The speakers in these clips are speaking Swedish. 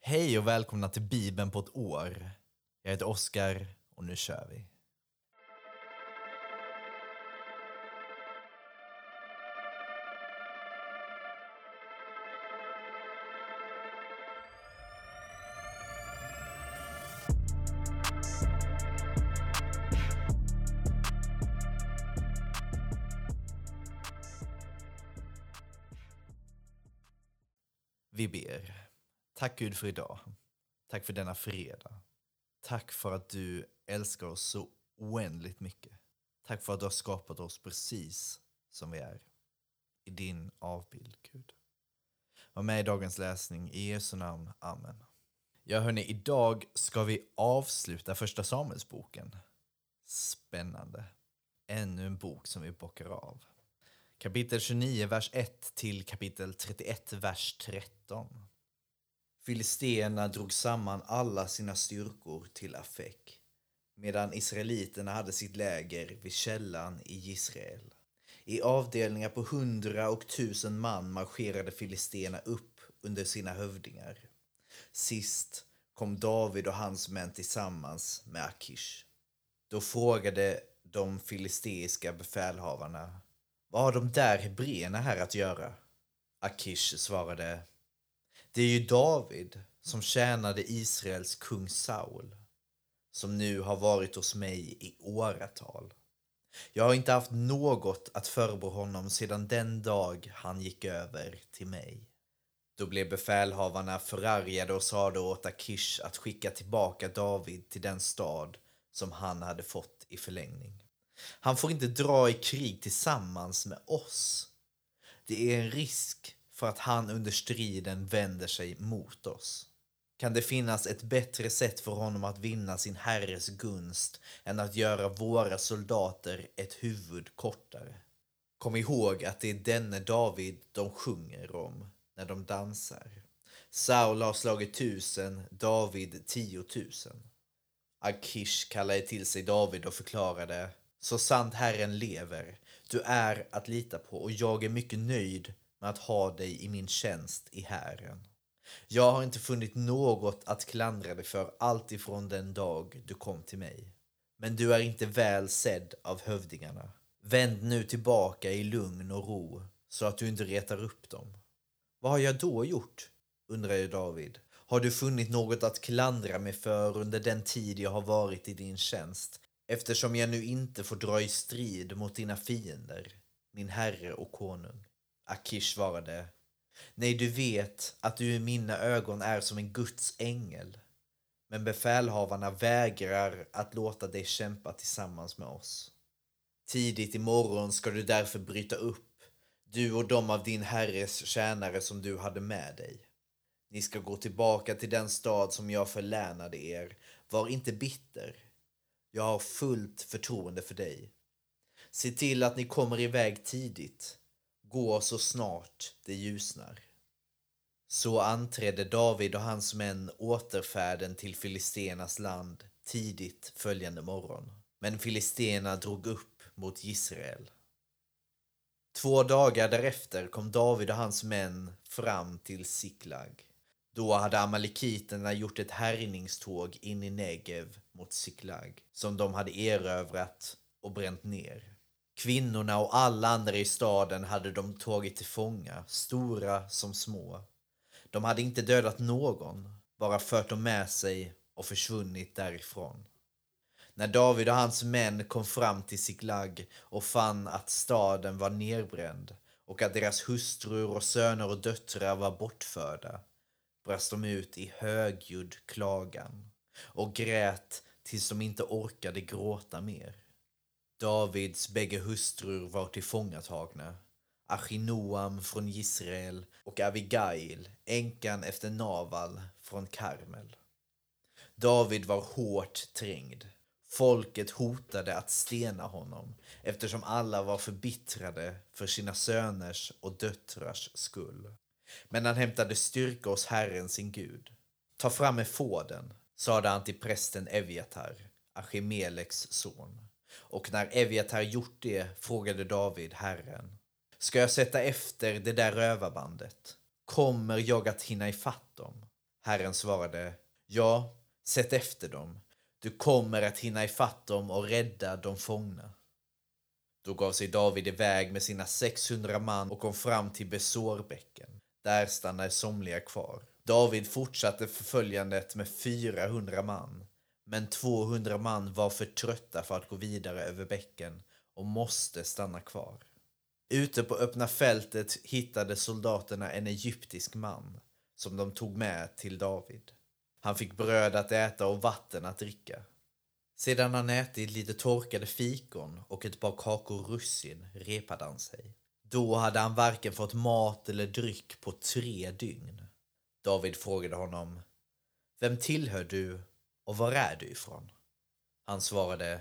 Hej och välkomna till Bibeln på ett år. Jag heter Oskar och nu kör vi. Tack Gud för idag. Tack för denna fredag. Tack för att du älskar oss så oändligt mycket. Tack för att du har skapat oss precis som vi är. I din avbild, Gud. Var med i dagens läsning. I Jesu namn. Amen. Ja, hörni, idag ska vi avsluta första Samuelsboken. Spännande. Ännu en bok som vi bockar av. Kapitel 29, vers 1 till kapitel 31, vers 13. Filisterna drog samman alla sina styrkor till Afek, medan israeliterna hade sitt läger vid källan i Israel. I avdelningar på hundra och tusen man marscherade filisterna upp under sina hövdingar. Sist kom David och hans män tillsammans med Akish. Då frågade de filisteiska befälhavarna vad har de där hebreerna här att göra? Akish svarade det är ju David som tjänade Israels kung Saul som nu har varit hos mig i åratal. Jag har inte haft något att förebrå honom sedan den dag han gick över till mig. Då blev befälhavarna förargade och sade åt Akish att skicka tillbaka David till den stad som han hade fått i förlängning. Han får inte dra i krig tillsammans med oss. Det är en risk för att han under striden vänder sig mot oss. Kan det finnas ett bättre sätt för honom att vinna sin herres gunst än att göra våra soldater ett huvud kortare? Kom ihåg att det är denne David de sjunger om när de dansar. Saul har slagit tusen, David tiotusen. Akish kallade till sig David och förklarade så sant Herren lever, du är att lita på och jag är mycket nöjd med att ha dig i min tjänst i hären Jag har inte funnit något att klandra dig för allt ifrån den dag du kom till mig. Men du är inte väl sedd av hövdingarna. Vänd nu tillbaka i lugn och ro så att du inte retar upp dem. Vad har jag då gjort? undrade David. Har du funnit något att klandra mig för under den tid jag har varit i din tjänst eftersom jag nu inte får dra i strid mot dina fiender, min herre och konung. Akish svarade, nej du vet att du i mina ögon är som en Guds ängel, men befälhavarna vägrar att låta dig kämpa tillsammans med oss. Tidigt imorgon ska du därför bryta upp, du och de av din herres tjänare som du hade med dig. Ni ska gå tillbaka till den stad som jag förlänade er. Var inte bitter. Jag har fullt förtroende för dig. Se till att ni kommer iväg tidigt. Gå så snart det ljusnar. Så anträdde David och hans män återfärden till Filistenas land tidigt följande morgon. Men Filistena drog upp mot Israel. Två dagar därefter kom David och hans män fram till Siklag. Då hade amalekiterna gjort ett härjningståg in i Negev mot Siklag som de hade erövrat och bränt ner. Kvinnorna och alla andra i staden hade de tagit till fånga, stora som små. De hade inte dödat någon, bara fört dem med sig och försvunnit därifrån. När David och hans män kom fram till Siklag och fann att staden var nerbränd och att deras hustrur och söner och döttrar var bortförda brast de ut i högljudd klagan och grät tills de inte orkade gråta mer. Davids bägge hustrur var tillfångatagna. Achinoam från Israel och Abigail, änkan efter Naval från Karmel. David var hårt trängd. Folket hotade att stena honom eftersom alla var förbittrade för sina söners och döttrars skull. Men han hämtade styrka hos Herren sin Gud. Ta fram efoden, sade han till prästen Eviatar, Achimeleks son. Och när Eviatar gjort det frågade David Herren. Ska jag sätta efter det där rövarbandet? Kommer jag att hinna ifatt dem? Herren svarade, ja, sätt efter dem. Du kommer att hinna ifatt dem och rädda de fångna. Då gav sig David iväg med sina 600 man och kom fram till Besorbäcken. Där stannade somliga kvar. David fortsatte förföljandet med 400 man, men 200 man var för trötta för att gå vidare över bäcken och måste stanna kvar. Ute på öppna fältet hittade soldaterna en egyptisk man som de tog med till David. Han fick bröd att äta och vatten att dricka. Sedan han ätit lite torkade fikon och ett par kakor russin repade han sig. Då hade han varken fått mat eller dryck på tre dygn. David frågade honom, Vem tillhör du och var är du ifrån? Han svarade,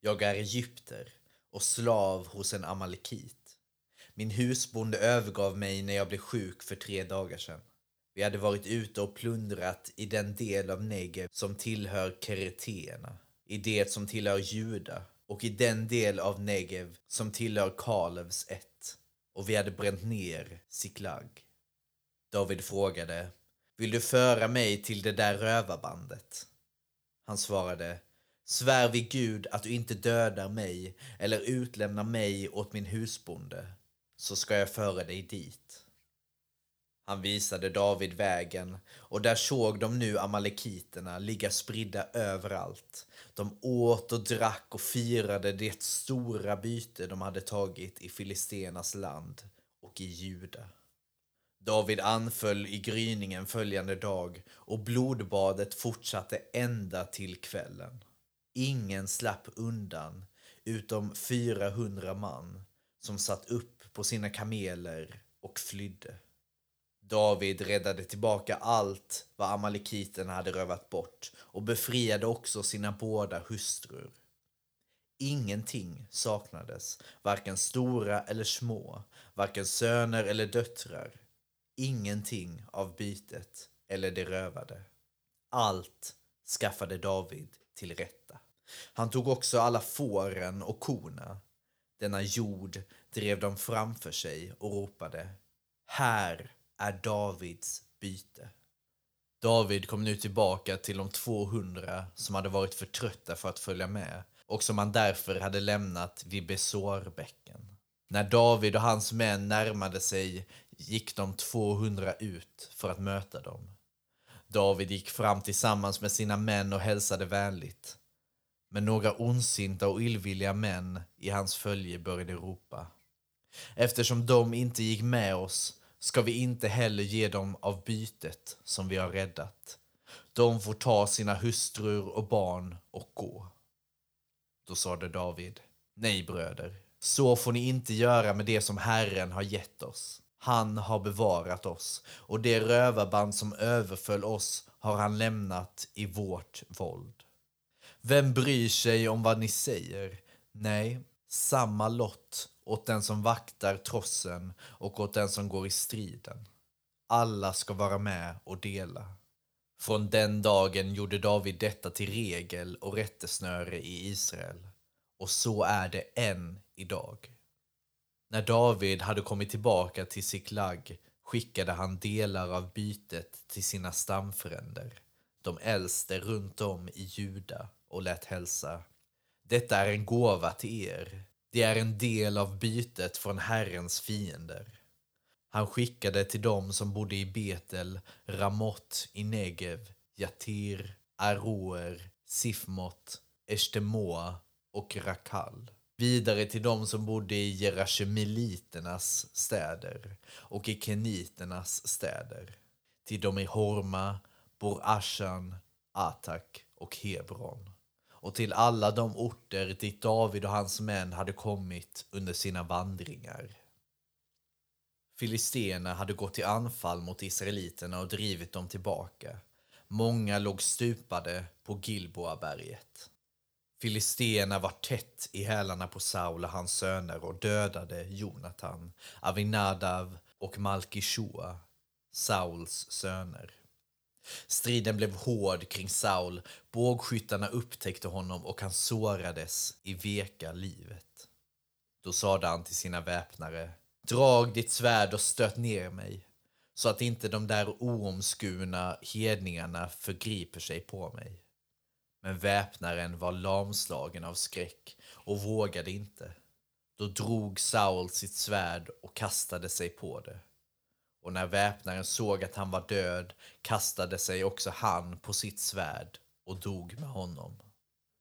Jag är egypter och slav hos en amalekit. Min husbonde övergav mig när jag blev sjuk för tre dagar sedan. Vi hade varit ute och plundrat i den del av Negev som tillhör keretéerna, i det som tillhör Juda och i den del av Negev som tillhör Kalevs ett. Och vi hade bränt ner Siklag. David frågade, vill du föra mig till det där rövarbandet? Han svarade, svär vid Gud att du inte dödar mig eller utlämnar mig åt min husbonde, så ska jag föra dig dit. Han visade David vägen och där såg de nu amalekiterna ligga spridda överallt. De åt och drack och firade det stora byte de hade tagit i Filistenas land och i Juda. David anföll i gryningen följande dag och blodbadet fortsatte ända till kvällen. Ingen slapp undan utom 400 man som satt upp på sina kameler och flydde. David räddade tillbaka allt vad amalekiterna hade rövat bort och befriade också sina båda hustrur. Ingenting saknades, varken stora eller små, varken söner eller döttrar. Ingenting av bytet eller det rövade. Allt skaffade David till rätta. Han tog också alla fåren och korna. Denna jord drev de framför sig och ropade Här är Davids byte. David kom nu tillbaka till de 200 som hade varit för trötta för att följa med och som han därför hade lämnat vid Besorbäcken. När David och hans män närmade sig gick de 200 ut för att möta dem. David gick fram tillsammans med sina män och hälsade vänligt. Men några ondsinta och illvilliga män i hans följe började ropa. Eftersom de inte gick med oss ska vi inte heller ge dem av bytet som vi har räddat. De får ta sina hustrur och barn och gå. Då sade David, nej bröder, så får ni inte göra med det som Herren har gett oss. Han har bevarat oss och det rövarband som överföll oss har han lämnat i vårt våld. Vem bryr sig om vad ni säger? Nej, samma lott åt den som vaktar trossen och åt den som går i striden. Alla ska vara med och dela. Från den dagen gjorde David detta till regel och rättesnöre i Israel. Och så är det än idag. När David hade kommit tillbaka till Siklag skickade han delar av bytet till sina stamfränder, de äldste runt om i Juda, och lät hälsa. Detta är en gåva till er. Det är en del av bytet från Herrens fiender. Han skickade till dem som bodde i Betel, Ramot i Negev, Jatir, Aroer, Sifmot, Eshtemoa och Rakal. Vidare till de som bodde i Jerashemiliternas städer och i Keniternas städer. Till de i Horma, Borashan, Atak och Hebron och till alla de orter dit David och hans män hade kommit under sina vandringar. Filisterna hade gått till anfall mot israeliterna och drivit dem tillbaka. Många låg stupade på Gilboaberget. Filisterna var tätt i hälarna på Saul och hans söner och dödade Jonatan, Avinadav och Malkishua, Sauls söner. Striden blev hård kring Saul. Bågskyttarna upptäckte honom och han sårades i veka livet. Då sade han till sina väpnare. Drag ditt svärd och stöt ner mig. så att inte de där oomskurna hedningarna förgriper sig på mig. Men väpnaren var lamslagen av skräck och vågade inte. Då drog Saul sitt svärd och kastade sig på det. Och när väpnaren såg att han var död kastade sig också han på sitt svärd och dog med honom.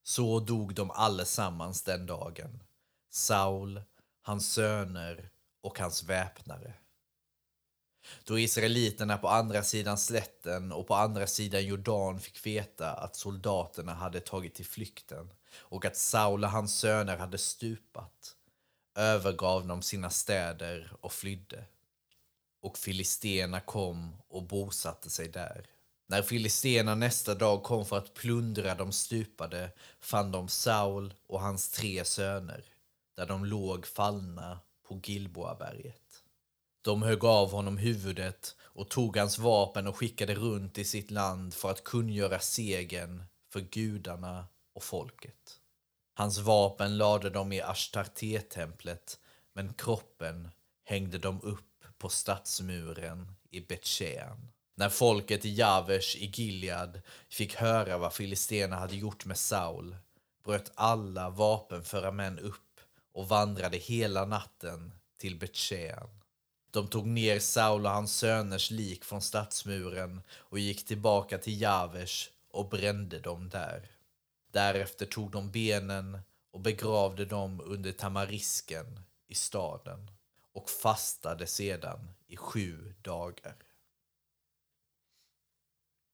Så dog de allesammans den dagen. Saul, hans söner och hans väpnare. Då israeliterna på andra sidan slätten och på andra sidan Jordan fick veta att soldaterna hade tagit till flykten och att Saul och hans söner hade stupat övergav de sina städer och flydde. Och filisterna kom och bosatte sig där. När filisterna nästa dag kom för att plundra de stupade fann de Saul och hans tre söner där de låg fallna på Gilboaberget. De högg av honom huvudet och tog hans vapen och skickade runt i sitt land för att kungöra segern för gudarna och folket. Hans vapen lade de i Ashtarte-templet men kroppen hängde de upp på stadsmuren i Betjean. När folket i Javesh i Gilead fick höra vad filisterna hade gjort med Saul bröt alla vapenföra män upp och vandrade hela natten till Betjean. De tog ner Saul och hans söners lik från stadsmuren och gick tillbaka till Javers och brände dem där. Därefter tog de benen och begravde dem under tamarisken i staden och fastade sedan i sju dagar.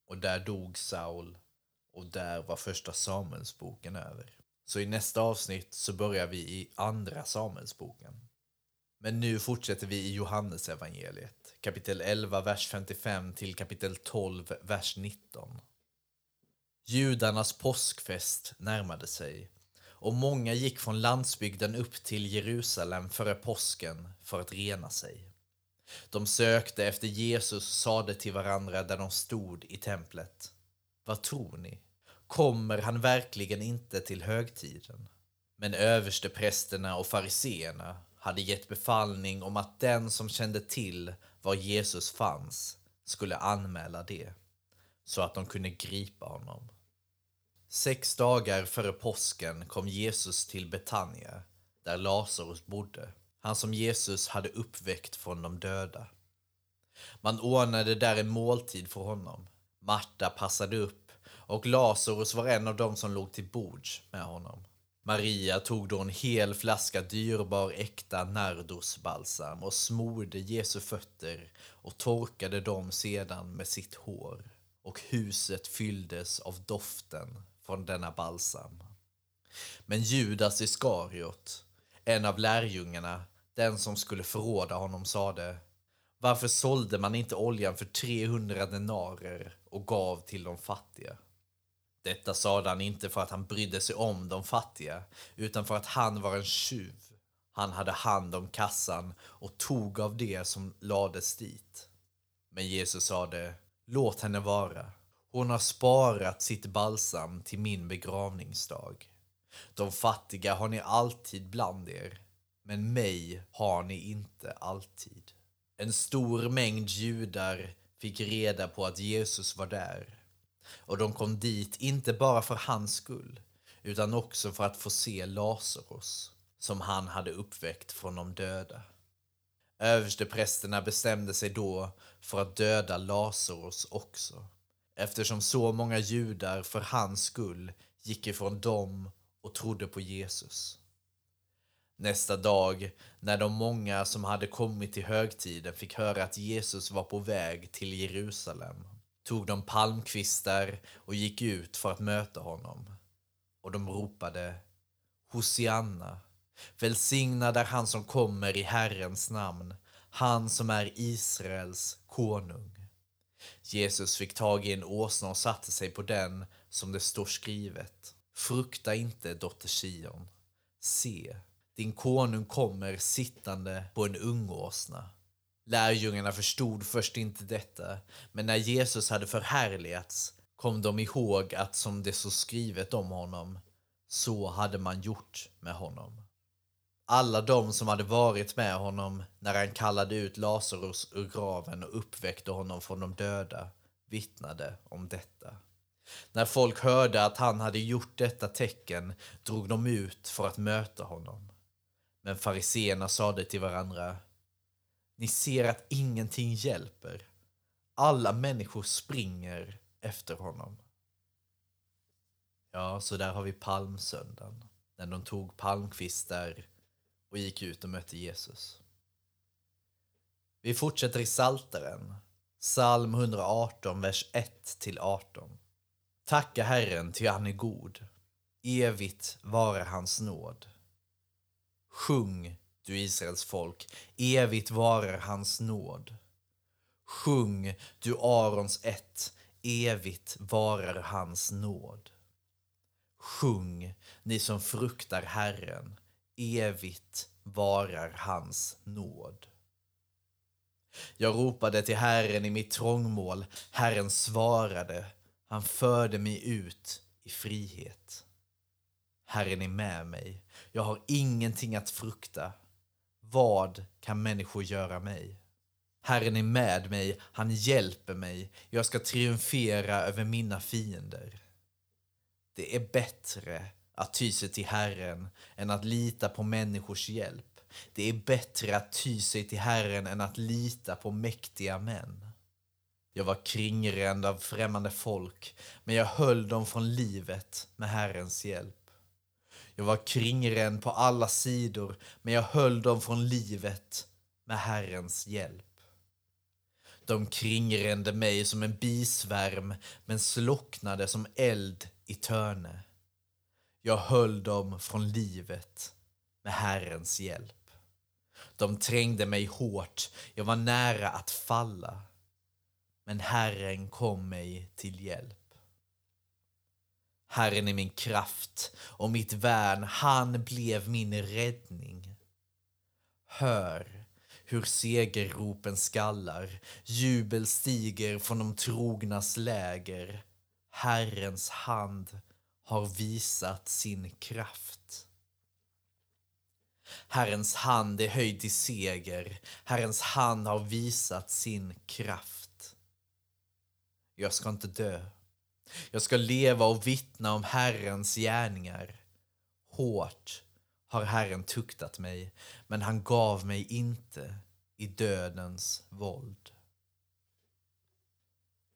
Och där dog Saul och där var första Samuelsboken över. Så i nästa avsnitt så börjar vi i andra Samuelsboken. Men nu fortsätter vi i Johannes evangeliet, kapitel 11, vers 55 till kapitel 12, vers 19. Judarnas påskfest närmade sig och många gick från landsbygden upp till Jerusalem före påsken för att rena sig. De sökte efter Jesus och sade till varandra där de stod i templet. Vad tror ni? Kommer han verkligen inte till högtiden? Men översteprästerna och fariseerna hade gett befallning om att den som kände till var Jesus fanns skulle anmäla det, så att de kunde gripa honom. Sex dagar före påsken kom Jesus till Betania, där Lazarus bodde, han som Jesus hade uppväckt från de döda. Man ordnade där en måltid för honom. Marta passade upp och Lazarus var en av dem som låg till bords med honom. Maria tog då en hel flaska dyrbar äkta nardusbalsam och smorde Jesu fötter och torkade dem sedan med sitt hår. Och huset fylldes av doften från denna balsam. Men Judas Iskariot, en av lärjungarna, den som skulle förråda honom, sade Varför sålde man inte oljan för 300 denarer och gav till de fattiga? Detta sade han inte för att han brydde sig om de fattiga, utan för att han var en tjuv. Han hade hand om kassan och tog av det som lades dit. Men Jesus sade, låt henne vara. Hon har sparat sitt balsam till min begravningsdag. De fattiga har ni alltid bland er, men mig har ni inte alltid. En stor mängd judar fick reda på att Jesus var där och de kom dit inte bara för hans skull utan också för att få se Lazarus som han hade uppväckt från de döda. Översteprästerna bestämde sig då för att döda Lazarus också eftersom så många judar för hans skull gick ifrån dem och trodde på Jesus. Nästa dag, när de många som hade kommit till högtiden fick höra att Jesus var på väg till Jerusalem, tog de palmkvistar och gick ut för att möta honom. Och de ropade Hosianna, välsignad är han som kommer i Herrens namn, han som är Israels konung. Jesus fick tag i en åsna och satte sig på den som det står skrivet. Frukta inte, dotter Sion. Se, din konung kommer sittande på en ungåsna. Lärjungarna förstod först inte detta, men när Jesus hade förhärligats kom de ihåg att som det så skrivet om honom, så hade man gjort med honom. Alla de som hade varit med honom när han kallade ut Lazarus ur graven och uppväckte honom från de döda vittnade om detta. När folk hörde att han hade gjort detta tecken drog de ut för att möta honom. Men fariseerna sade till varandra ni ser att ingenting hjälper. Alla människor springer efter honom. Ja, så där har vi palmsöndagen. När de tog palmkvistar och gick ut och mötte Jesus. Vi fortsätter i Salteren. psalm 118, vers 1-18. Tacka Herren, ty han är god. Evigt vare hans nåd. Sjung, du Israels folk, evigt varar hans nåd. Sjung, du Arons ett, evigt varar hans nåd. Sjung, ni som fruktar Herren, evigt varar hans nåd. Jag ropade till Herren i mitt trångmål, Herren svarade, han förde mig ut i frihet. Herren är med mig, jag har ingenting att frukta. Vad kan människor göra mig? Herren är med mig, han hjälper mig, jag ska triumfera över mina fiender. Det är bättre att ty sig till Herren än att lita på människors hjälp. Det är bättre att ty sig till Herren än att lita på mäktiga män. Jag var kringränd av främmande folk, men jag höll dem från livet med Herrens hjälp. Jag var kringränd på alla sidor, men jag höll dem från livet med Herrens hjälp. De kringrände mig som en bisvärm, men slocknade som eld i törne. Jag höll dem från livet med Herrens hjälp. De trängde mig hårt, jag var nära att falla. Men Herren kom mig till hjälp. Herren är min kraft och mitt värn, han blev min räddning. Hör hur segerropen skallar, jubel stiger från de trognas läger. Herrens hand har visat sin kraft. Herrens hand är höjd till seger, Herrens hand har visat sin kraft. Jag ska inte dö. Jag ska leva och vittna om Herrens gärningar. Hårt har Herren tuktat mig, men han gav mig inte i dödens våld.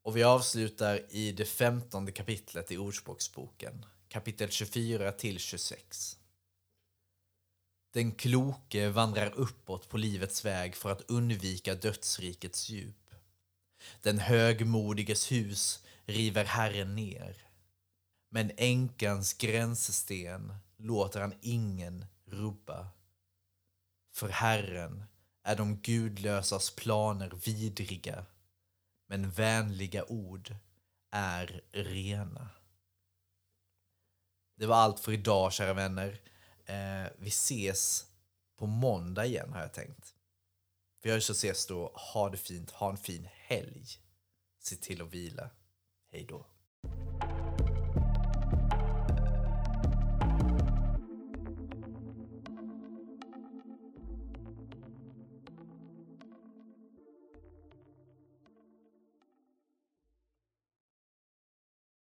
Och vi avslutar i det femtonde kapitlet i Ordspråksboken, kapitel 24 till 26. Den kloke vandrar uppåt på livets väg för att undvika dödsrikets djup. Den högmodiges hus river Herren ner. Men änkans gränssten låter han ingen rubba. För Herren är de gudlösas planer vidriga, men vänliga ord är rena. Det var allt för idag, kära vänner. Eh, vi ses på måndag igen, har jag tänkt. Vi hörs och ses då. Ha det fint. Ha en fin helg. Se till att vila. Hej då.